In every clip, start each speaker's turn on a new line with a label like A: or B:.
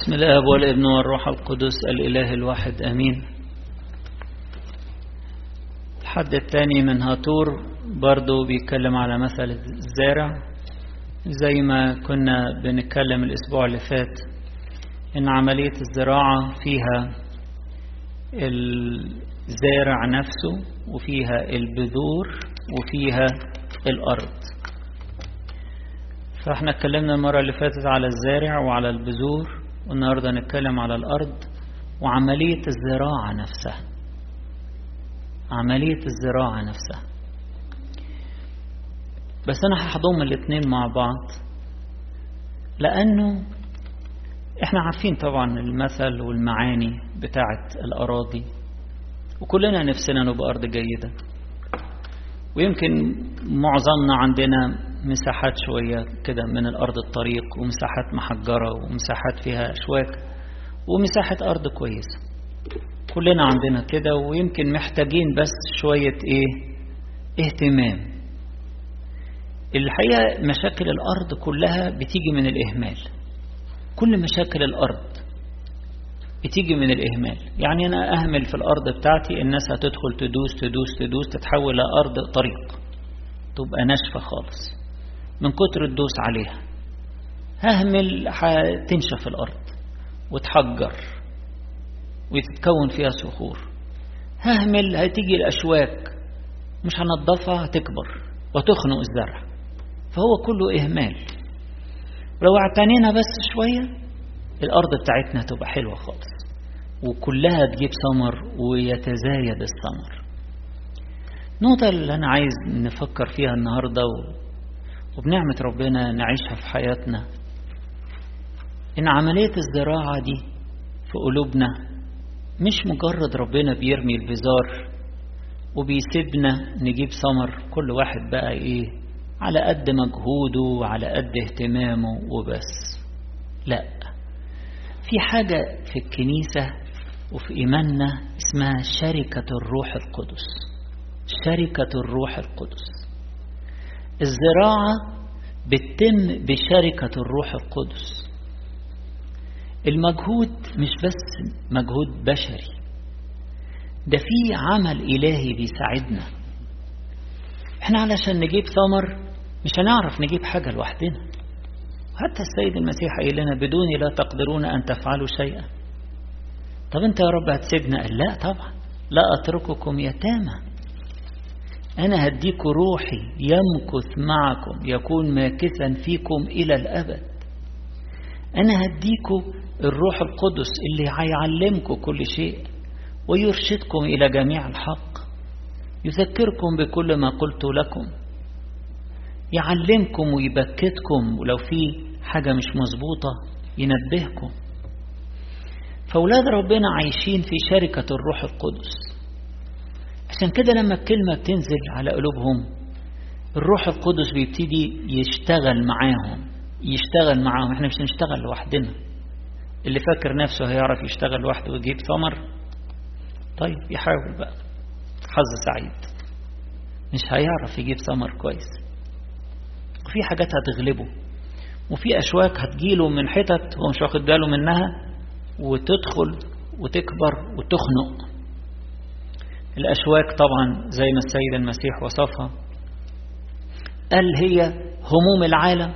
A: بسم الاب والابن والروح القدس الاله الواحد امين. الحد الثاني من هاتور برضو بيتكلم على مثل الزارع زي ما كنا بنتكلم الأسبوع اللي فات إن عملية الزراعة فيها الزارع نفسه وفيها البذور وفيها الأرض. فإحنا اتكلمنا المرة اللي فاتت على الزارع وعلى البذور. والنهاردة نتكلم على الأرض وعملية الزراعة نفسها. عملية الزراعة نفسها. بس أنا هحضم الاتنين مع بعض لأنه إحنا عارفين طبعا المثل والمعاني بتاعة الأراضي وكلنا نفسنا نبقى أرض جيدة. ويمكن معظمنا عندنا مساحات شوية كده من الأرض الطريق ومساحات محجرة ومساحات فيها أشواك ومساحة أرض كويسة. كلنا عندنا كده ويمكن محتاجين بس شوية إيه؟ اهتمام. الحقيقة مشاكل الأرض كلها بتيجي من الإهمال. كل مشاكل الأرض بتيجي من الإهمال. يعني أنا أهمل في الأرض بتاعتي الناس هتدخل تدوس تدوس تدوس تتحول لأرض طريق. تبقى ناشفة خالص. من كتر الدوس عليها. ههمل هتنشف الأرض وتحجر وتتكون فيها صخور. ههمل هتيجي الأشواك مش هنضفها هتكبر وتخنق الزرع. فهو كله إهمال. ولو اعتنينا بس شوية الأرض بتاعتنا تبقى حلوة خالص. وكلها تجيب ثمر ويتزايد الثمر النقطة اللي أنا عايز نفكر فيها النهاردة وبنعمة ربنا نعيشها في حياتنا. إن عملية الزراعة دي في قلوبنا مش مجرد ربنا بيرمي البذار وبيسيبنا نجيب ثمر كل واحد بقى إيه؟ على قد مجهوده وعلى قد اهتمامه وبس. لا في حاجة في الكنيسة وفي إيماننا اسمها شركة الروح القدس. شركة الروح القدس. الزراعة بتتم بشركة الروح القدس. المجهود مش بس مجهود بشري ده في عمل إلهي بيساعدنا. إحنا علشان نجيب ثمر مش هنعرف نجيب حاجة لوحدنا. حتى السيد المسيح قال لنا بدوني لا تقدرون أن تفعلوا شيئا. طب أنت يا رب هتسيبنا؟ قال لا طبعا. لا أترككم يتامى. أنا هديكوا روحي يمكث معكم يكون ماكثا فيكم إلى الأبد. أنا هديكوا الروح القدس اللي هيعلمكم كل شيء ويرشدكم إلى جميع الحق يذكركم بكل ما قلت لكم يعلمكم ويبكتكم ولو في حاجة مش مظبوطة ينبهكم. فأولاد ربنا عايشين في شركة الروح القدس. عشان كده لما الكلمة بتنزل على قلوبهم الروح القدس بيبتدي يشتغل معاهم يشتغل معاهم. إحنا مش هنشتغل لوحدنا. اللي فاكر نفسه هيعرف يشتغل لوحده ويجيب ثمر؟ طيب يحاول بقى. حظ سعيد. مش هيعرف يجيب ثمر كويس. وفي حاجات هتغلبه. وفي أشواك هتجيله من حتت هو مش واخد باله منها وتدخل وتكبر وتخنق. الأشواك طبعا زي ما السيد المسيح وصفها. قال هي هموم العالم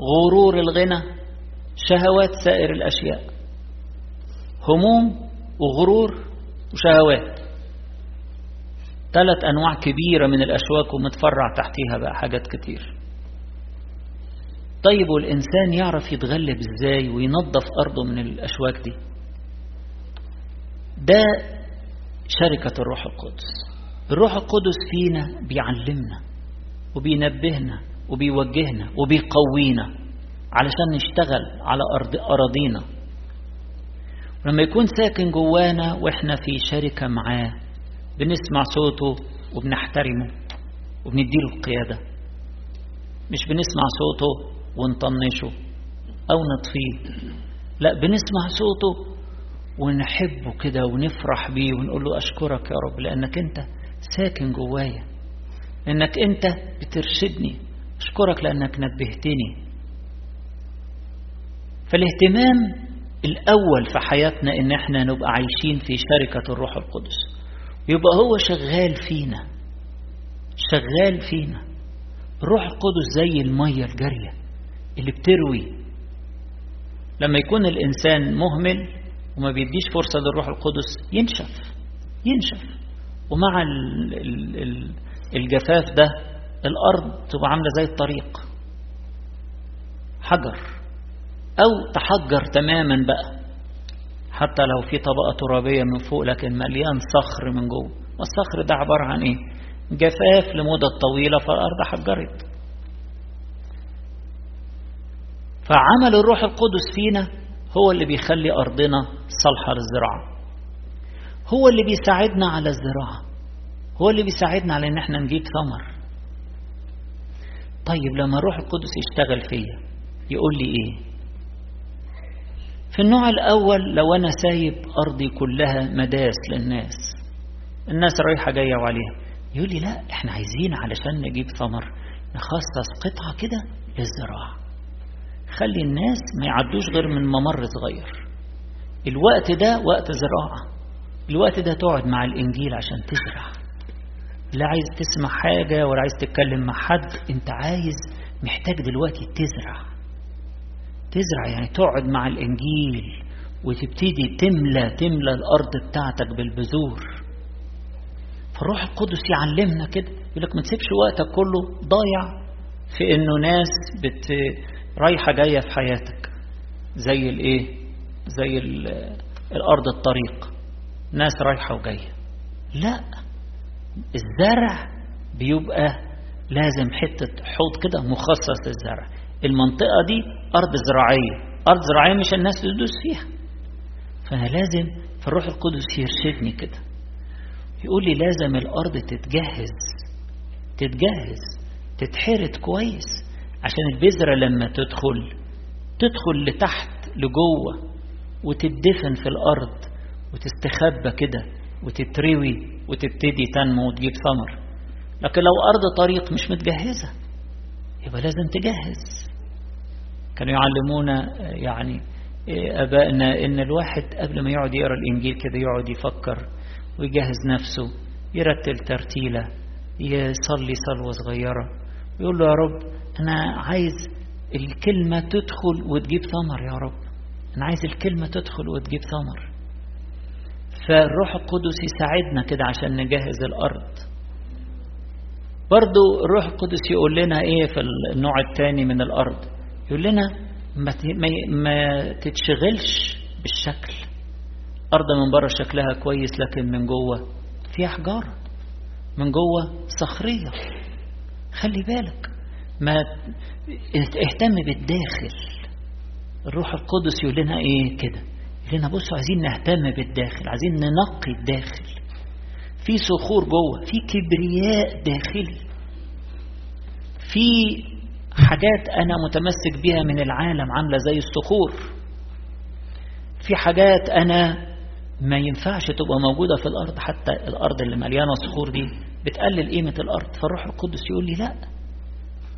A: غرور الغنى شهوات سائر الأشياء. هموم وغرور وشهوات. ثلاث أنواع كبيرة من الأشواك ومتفرع تحتيها بقى حاجات كتير. طيب والإنسان يعرف يتغلب إزاي وينظف أرضه من الأشواك دي؟ ده شركة الروح القدس. الروح القدس فينا بيعلمنا وبينبهنا وبيوجهنا وبيقوينا علشان نشتغل على أرض أراضينا. ولما يكون ساكن جوانا وإحنا في شركة معاه بنسمع صوته وبنحترمه وبنديله القيادة. مش بنسمع صوته ونطنشه أو نطفيه لا بنسمع صوته ونحبه كده ونفرح بيه ونقول له أشكرك يا رب لأنك أنت ساكن جوايا. لأنك أنت بترشدني. أشكرك لأنك نبهتني. فالاهتمام الأول في حياتنا إن إحنا نبقى عايشين في شركة الروح القدس. يبقى هو شغال فينا. شغال فينا. الروح القدس زي المية الجارية اللي بتروي. لما يكون الإنسان مهمل وما بيديش فرصة للروح القدس ينشف ينشف. ومع الجفاف ده الأرض تبقى عاملة زي الطريق. حجر. أو تحجر تماما بقى. حتى لو في طبقة ترابية من فوق لكن مليان صخر من جوه. والصخر ده عبارة عن إيه؟ جفاف لمدة طويلة فالأرض حجرت. فعمل الروح القدس فينا هو اللي بيخلي أرضنا صالحة للزراعة. هو اللي بيساعدنا على الزراعة. هو اللي بيساعدنا على إن إحنا نجيب ثمر. طيب لما الروح القدس يشتغل فيا يقول لي إيه؟ في النوع الأول لو أنا سايب أرضي كلها مداس للناس الناس رايحة جاية وعليها يقول لي لا إحنا عايزين علشان نجيب ثمر نخصص قطعة كده للزراعة. خلي الناس ما يعدوش غير من ممر صغير. الوقت ده وقت زراعة. الوقت ده تقعد مع الإنجيل عشان تزرع. لا عايز تسمع حاجة ولا عايز تتكلم مع حد. أنت عايز محتاج دلوقتي تزرع. تزرع يعني تقعد مع الإنجيل وتبتدي تملى تملى الأرض بتاعتك بالبذور. فالروح القدس يعلمنا كده. يقول لك ما تسيبش وقتك كله ضايع في إنه ناس بت رايحة جاية في حياتك. زي الإيه؟ زي الأرض الطريق. ناس رايحة وجاية. لا. الزرع بيبقى لازم حتة حوض كده مخصص للزرع. المنطقة دي أرض زراعية. أرض زراعية مش الناس تدوس فيها. فأنا لازم في الروح القدس يرشدني كده. يقول لي لازم الأرض تتجهز. تتجهز. تتحرت كويس. عشان البذرة لما تدخل تدخل لتحت لجوه وتدفن في الأرض وتستخبى كده وتتروي وتبتدي تنمو وتجيب ثمر. لكن لو أرض طريق مش متجهزة يبقى لازم تجهز. كانوا يعلمونا يعني أبائنا إن الواحد قبل ما يقعد يقرأ الإنجيل كده يقعد يفكر ويجهز نفسه يرتل ترتيلة يصلي صلوة صغيرة يقول له يا رب أنا عايز الكلمة تدخل وتجيب ثمر يا رب. أنا عايز الكلمة تدخل وتجيب ثمر. فالروح القدس يساعدنا كده عشان نجهز الأرض. برضو الروح القدس يقول لنا إيه في النوع الثاني من الأرض؟ يقول لنا ما, تتشغلش بالشكل. أرض من بره شكلها كويس لكن من جوه فيها حجارة. من جوه صخرية. خلي بالك. ما اهتم بالداخل. الروح القدس يقول لنا إيه كده؟ يقول لنا بصوا عايزين نهتم بالداخل عايزين ننقي الداخل. في صخور جوه في كبرياء داخلي. في حاجات أنا متمسك بها من العالم عاملة زي الصخور. في حاجات أنا ما ينفعش تبقى موجودة في الأرض حتى الأرض اللي مليانة صخور دي بتقلل قيمة الأرض. فالروح القدس يقول لي لا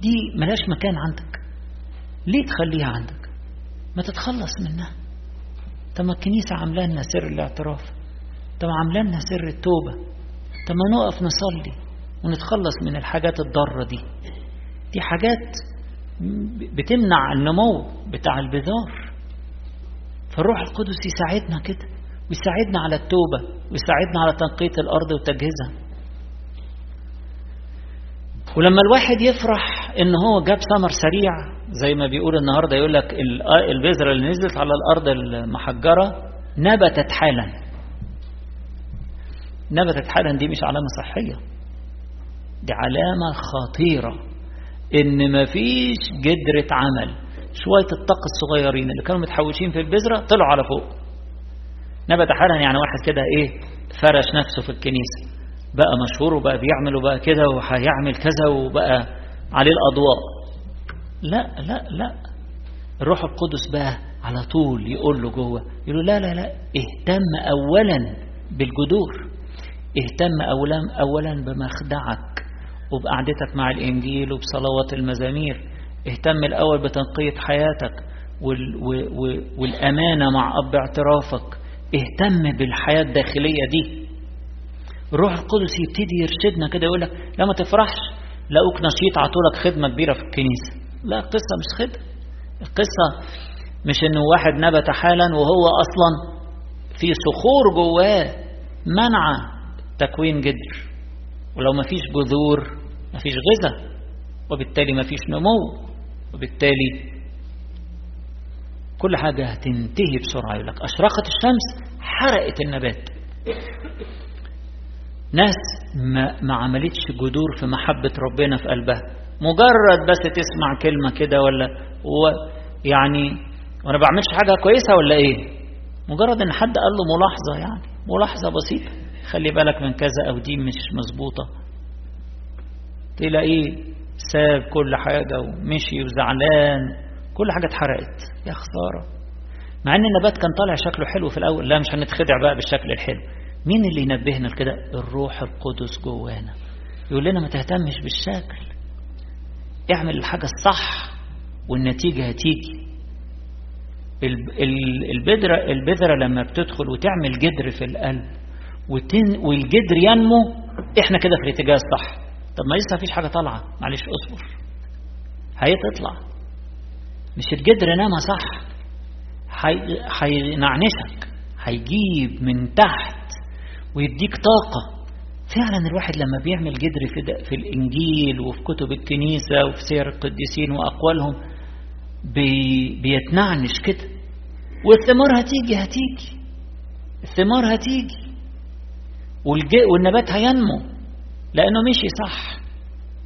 A: دي ملاش مكان عندك. ليه تخليها عندك؟ ما تتخلص منها. طب الكنيسة عاملة لنا سر الاعتراف. طب عاملة لنا سر التوبة. طب ما نقف نصلي ونتخلص من الحاجات الضارة دي. دي حاجات بتمنع النمو بتاع البذار. فالروح القدس يساعدنا كده ويساعدنا على التوبة ويساعدنا على تنقية الأرض وتجهيزها. ولما الواحد يفرح إن هو جاب ثمر سريع زي ما بيقول النهارده يقول لك البذرة اللي نزلت على الأرض المحجرة نبتت حالا. نبتت حالا دي مش علامة صحية. دي علامة خطيرة. إن مفيش جدره عمل شوية الطاق الصغيرين اللي كانوا متحوشين في البذرة طلعوا على فوق. نبت حالا يعني واحد كده إيه فرش نفسه في الكنيسة. بقى مشهور وبقى بيعمل وبقى كده وهيعمل كذا وبقى عليه الأضواء. لا لا لا. الروح القدس بقى على طول يقول له جوه يقول له لا لا لا. اهتم أولا بالجذور. اهتم أولا, أولا بمخدعك وبقعدتك مع الإنجيل وبصلوات المزامير. اهتم الأول بتنقية حياتك والأمانة مع أب اعترافك. اهتم بالحياة الداخلية دي. الروح القدس يبتدي يرشدنا كده يقول لك لا ما تفرحش لقوك نشيط عطولك خدمة كبيرة في الكنيسة. لا القصة مش خدمة القصة مش إنه واحد نبت حالا وهو أصلا في صخور جواه منع تكوين جدر. ولو ما فيش جذور ما فيش غذاء وبالتالي ما فيش نمو وبالتالي كل حاجة هتنتهي بسرعة. يقول لك أشرقت الشمس حرقت النبات. ناس ما, ما عملتش جذور في محبة ربنا في قلبها. مجرد بس تسمع كلمة كده ولا و يعني وأنا بعملش حاجة كويسة ولا إيه؟ مجرد ان حد قال له ملاحظة يعني ملاحظة بسيطة. خلي بالك من كذا أو دي مش مظبوطة. تلاقيه ساب كل حاجة ومشي وزعلان. كل حاجة اتحرقت. يا خسارة. مع ان النبات كان طالع شكله حلو في الأول. لا مش هنتخدع بقى بالشكل الحلو. مين اللي ينبهنا لكده؟ الروح القدس جوانا. يقول لنا ما تهتمش بالشكل. اعمل الحاجة الصح والنتيجة هتيجي. البذرة, البذرة لما بتدخل وتعمل جدر في القلب وتن والجدر ينمو إحنا كده في الاتجاه الصح. طب ما لسه مفيش حاجة طالعة. معلش اصبر. هيتطلع مش الجدر نما صح. هينعنشك هيجيب من تحت. ويديك طاقة. فعلا الواحد لما بيعمل جدر في, في الإنجيل وفي كتب الكنيسة وفي سير القديسين وأقوالهم بي بيتنعنش كده. والثمار هتيجي هتيجي. الثمار هتيجي. والنبات هينمو. لأنه مشي صح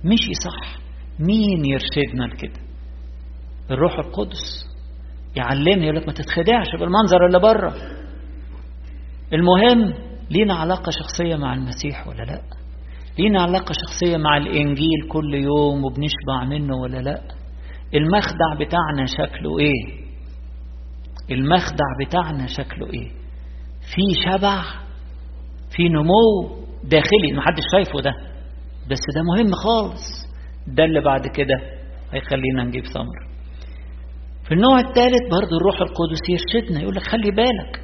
A: مشي صح مين يرشدنا لكده؟ الروح القدس. يعلمني يقول لك ما تتخدعش بالمنظر اللي بره. المهم لينا علاقة شخصية مع المسيح ولا لا؟ لينا علاقة شخصية مع الإنجيل كل يوم وبنشبع منه ولا لا؟ المخدع بتاعنا شكله إيه؟ المخدع بتاعنا شكله إيه؟ في شبع في نمو داخلي محدش شايفه ده بس ده مهم خالص. ده اللي بعد كده هيخلينا نجيب ثمر. في النوع الثالث برضه الروح القدس يرشدنا يقول لك خلي بالك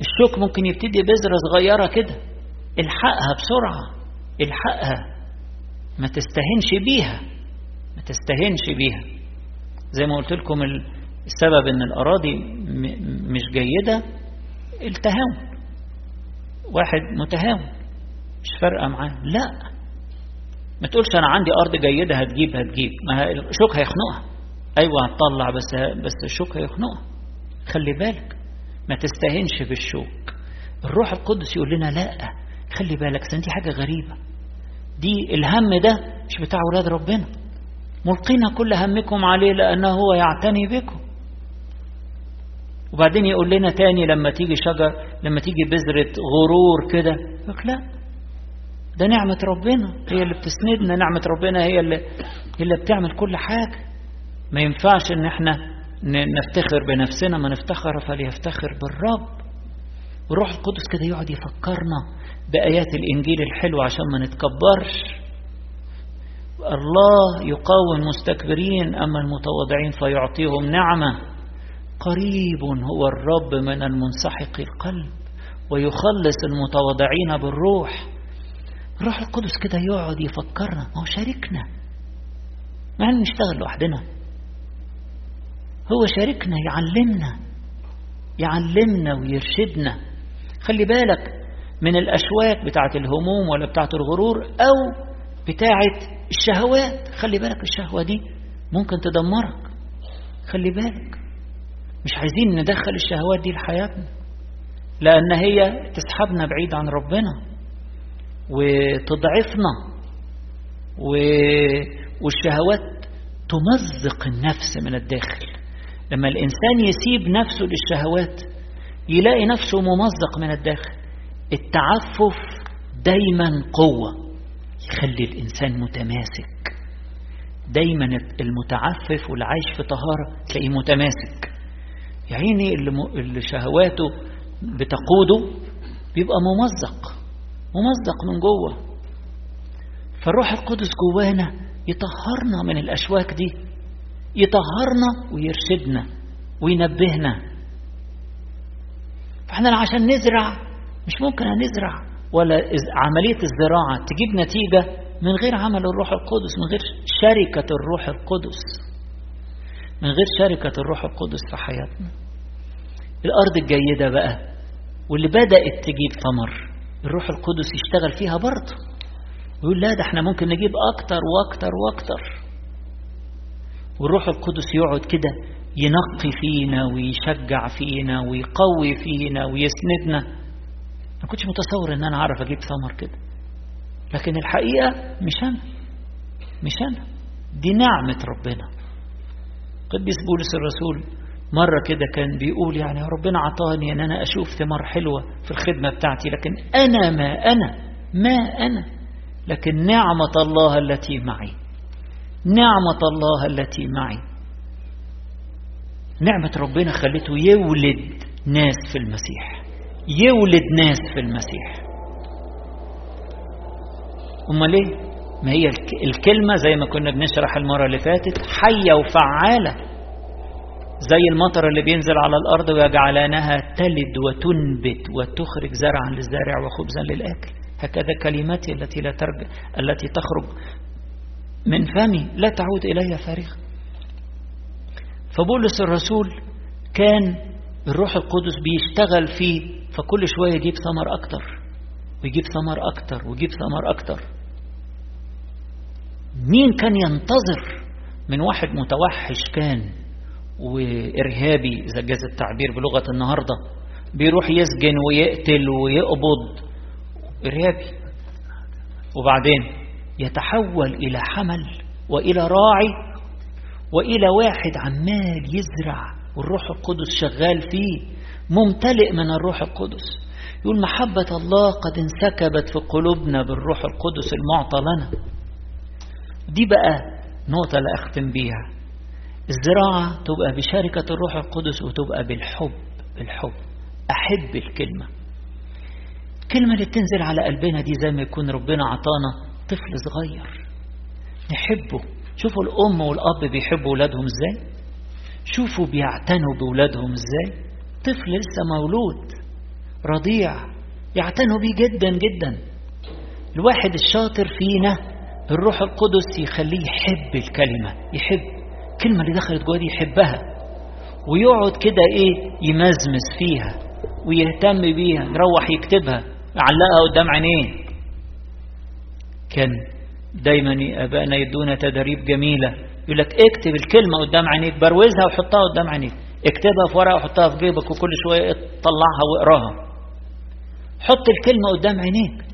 A: الشوك ممكن يبتدي بذرة صغيرة كده. الحقها بسرعة. الحقها ما تستهنش بيها. ما تستهنش بيها. زي ما قلت لكم السبب إن الأراضي مش جيدة التهاون. واحد متهاون. مش فارقة معاه. لا. ما تقولش أنا عندي أرض جيدة هتجيب هتجيب. ما الشوك هيخنقها. أيوة هتطلع بس بس الشوك هيخنقها. خلي بالك. ما تستهنش بالشوك الروح القدس يقول لنا لا. خلي بالك دي حاجة غريبة. دي الهم ده مش بتاع ولاد ربنا. ملقين كل همكم عليه لأنه هو يعتني بكم. وبعدين يقول لنا تاني لما تيجي شجر لما تيجي بذرة غرور كده يقول لا. ده نعمة ربنا هي اللي بتسندنا. نعمة ربنا هي اللي, هي اللي بتعمل كل حاجة. ما ينفعش إن إحنا نفتخر بنفسنا ما نفتخر فليفتخر بالرب. والروح القدس كده يقعد يفكرنا بآيات الإنجيل الحلوة عشان ما نتكبرش. الله يقاوم المستكبرين أما المتواضعين فيعطيهم نعمة. قريب هو الرب من المنسحق القلب ويخلص المتواضعين بالروح. الروح القدس كده يقعد يفكرنا ما هو شاركنا. ما نشتغل لوحدنا. هو شاركنا يعلمنا يعلمنا ويرشدنا. خلي بالك من الأشواك بتاعت الهموم ولا بتاعت الغرور أو بتاعت الشهوات. خلي بالك الشهوة دي ممكن تدمرك. خلي بالك مش عايزين ندخل الشهوات دي لحياتنا لأن هي تسحبنا بعيد عن ربنا وتضعفنا و... والشهوات تمزق النفس من الداخل. لما الإنسان يسيب نفسه للشهوات يلاقي نفسه ممزق من الداخل. التعفف دايما قوة يخلي الإنسان متماسك. دايما المتعفف والعايش في طهارة تلاقيه متماسك. يعني اللي شهواته بتقوده بيبقى ممزق ممزق من جوه. فالروح القدس جوانا يطهرنا من الأشواك دي. يطهرنا ويرشدنا وينبهنا. فإحنا عشان نزرع مش ممكن نزرع ولا عملية الزراعة تجيب نتيجة من غير عمل الروح القدس من غير شركة الروح القدس. من غير شركة الروح القدس في حياتنا. الأرض الجيدة بقى واللي بدأت تجيب ثمر الروح القدس يشتغل فيها برضه. ويقول لا ده إحنا ممكن نجيب أكتر وأكتر وأكتر. والروح القدس يقعد كده ينقي فينا ويشجع فينا ويقوي فينا ويسندنا. ما كنتش متصور إن أنا أعرف أجيب ثمر كده. لكن الحقيقة مش أنا. مش أنا. دي نعمة ربنا. قديس بولس الرسول مرة كده كان بيقول يعني ربنا عطاني إن أنا أشوف ثمار حلوة في الخدمة بتاعتي لكن أنا ما أنا. ما أنا. لكن نعمة الله التي معي. نعمة الله التي معي. نعمة ربنا خلته يولد ناس في المسيح. يولد ناس في المسيح. أمال إيه؟ ما هي الكلمة زي ما كنا بنشرح المرة اللي فاتت حية وفعالة. زي المطر اللي بينزل على الأرض ويجعلانها تلد وتنبت وتخرج زرعا للزارع وخبزا للآكل. هكذا كلماتي التي لا ترجع التي تخرج من فمي لا تعود إلي فارغة. فبولس الرسول كان الروح القدس بيشتغل فيه فكل شوية يجيب ثمر أكتر ويجيب ثمر أكتر ويجيب ثمر أكتر. مين كان ينتظر من واحد متوحش كان وإرهابي إذا جاز التعبير بلغة النهاردة بيروح يسجن ويقتل ويقبض؟ إرهابي. وبعدين؟ يتحول إلى حمل وإلى راعي وإلى واحد عمال يزرع والروح القدس شغال فيه ممتلئ من الروح القدس. يقول محبة الله قد انسكبت في قلوبنا بالروح القدس المعطى لنا. دي بقى نقطة اللي أختم بيها. الزراعة تبقى بشركة الروح القدس وتبقى بالحب بالحب. أحب الكلمة. الكلمة اللي بتنزل على قلبنا دي زي ما يكون ربنا عطانا طفل صغير. نحبه. شوفوا الأم والأب بيحبوا أولادهم إزاي؟ شوفوا بيعتنوا بأولادهم إزاي؟ طفل لسه مولود. رضيع. يعتنوا بيه جدا جدا. الواحد الشاطر فينا الروح القدس يخليه يحب الكلمة يحب. الكلمة اللي دخلت جواه دي يحبها. ويقعد كده إيه؟ يمزمز فيها ويهتم بيها يروح يكتبها. يعلقها قدام عينيه. كان دايما ابائنا يدونا تدريب جميلة. يقول لك اكتب الكلمة قدام عينيك بروزها وحطها قدام عينيك. اكتبها في ورقة وحطها في جيبك وكل شوية طلعها واقراها. حط الكلمة قدام عينيك.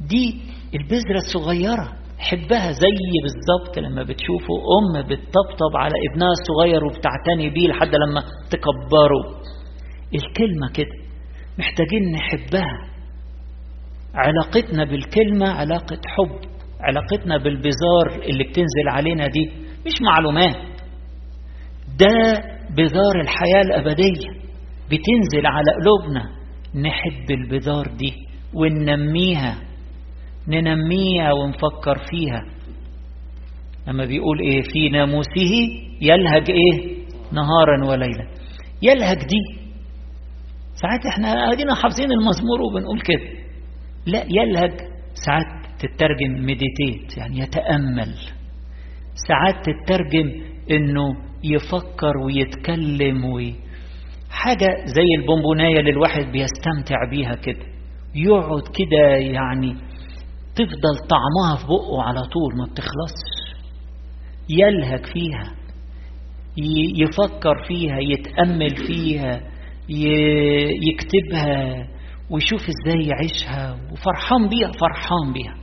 A: دي البذرة الصغيرة حبها زي بالظبط لما بتشوفوا أم بتطبطب على ابنها الصغير وبتعتني بيه لحد لما تكبره. الكلمة كده محتاجين نحبها. علاقتنا بالكلمة علاقة حب علاقتنا بالبزار اللي بتنزل علينا دي مش معلومات. ده بذار الحياة الأبدية بتنزل على قلوبنا. نحب البذار دي وننميها ننميها ونفكر فيها. لما بيقول إيه؟ في ناموسه يلهج إيه؟ نهارا وليلا. يلهج دي. ساعات إحنا قاعدين حافظين المزمور وبنقول كده. لا يلهج ساعات تترجم مديتيت يعني يتأمل. ساعات تترجم إنه يفكر ويتكلم وي حاجة زي البونبوناية اللي الواحد بيستمتع بيها كده. يقعد كده يعني تفضل طعمها في بقه على طول ما بتخلصش. يلهج فيها يفكر فيها يتأمل فيها يكتبها. ويشوف إزاي يعيشها وفرحان بيها فرحان بيها.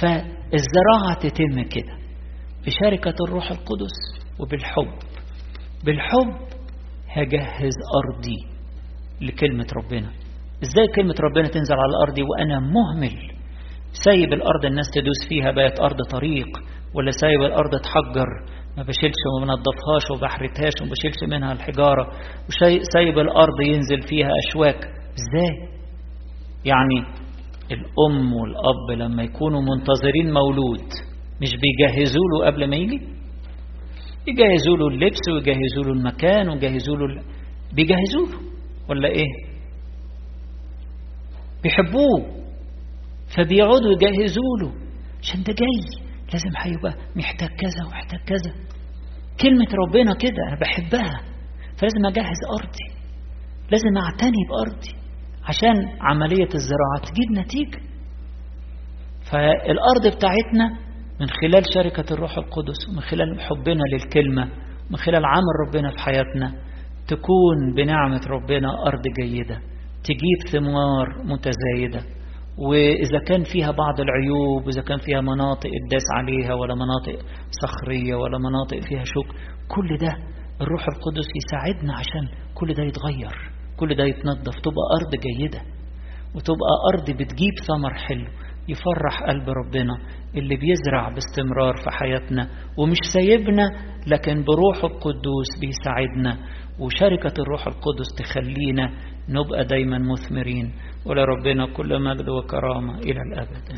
A: فالزراعة تتم كده بشركة الروح القدس وبالحب. بالحب هجهز أرضي لكلمة ربنا. إزاي كلمة ربنا تنزل على أرضي وأنا مهمل. سايب الأرض الناس تدوس فيها بقت أرض طريق ولا سايب الأرض تحجر؟ ما بشيلش وما بنضفهاش وما بحرتهاش وما بشيلش منها الحجارة. وسايب الأرض ينزل فيها أشواك. إزاي؟ يعني الأم والأب لما يكونوا منتظرين مولود مش بيجهزوا له قبل ما يجي؟ يجهزوا له اللبس ويجهزوا له المكان ويجهزوا له بيجهزوا له ولا إيه؟ بيحبوه فبيقعدوا يجهزوا له عشان ده جاي لازم هيبقى محتاج كذا ومحتاج كذا. كلمة ربنا كده أنا بحبها فلازم أجهز أرضي لازم أعتني بأرضي. عشان عملية الزراعة تجيب نتيجة فالأرض بتاعتنا من خلال شركة الروح القدس ومن خلال حبنا للكلمة من خلال عمل ربنا في حياتنا تكون بنعمة ربنا أرض جيدة تجيب ثمار متزايدة. وإذا كان فيها بعض العيوب وإذا كان فيها مناطق الداس عليها ولا مناطق صخرية ولا مناطق فيها شوك كل ده الروح القدس يساعدنا عشان كل ده يتغير. كل ده يتنظف. تبقى أرض جيدة وتبقى أرض بتجيب ثمر حلو يفرح قلب ربنا اللي بيزرع باستمرار في حياتنا ومش سايبنا لكن بروحه القدوس بيساعدنا. وشركة الروح القدس تخلينا نبقى دايما مثمرين. ولربنا كل مجد وكرامة إلى الأبد.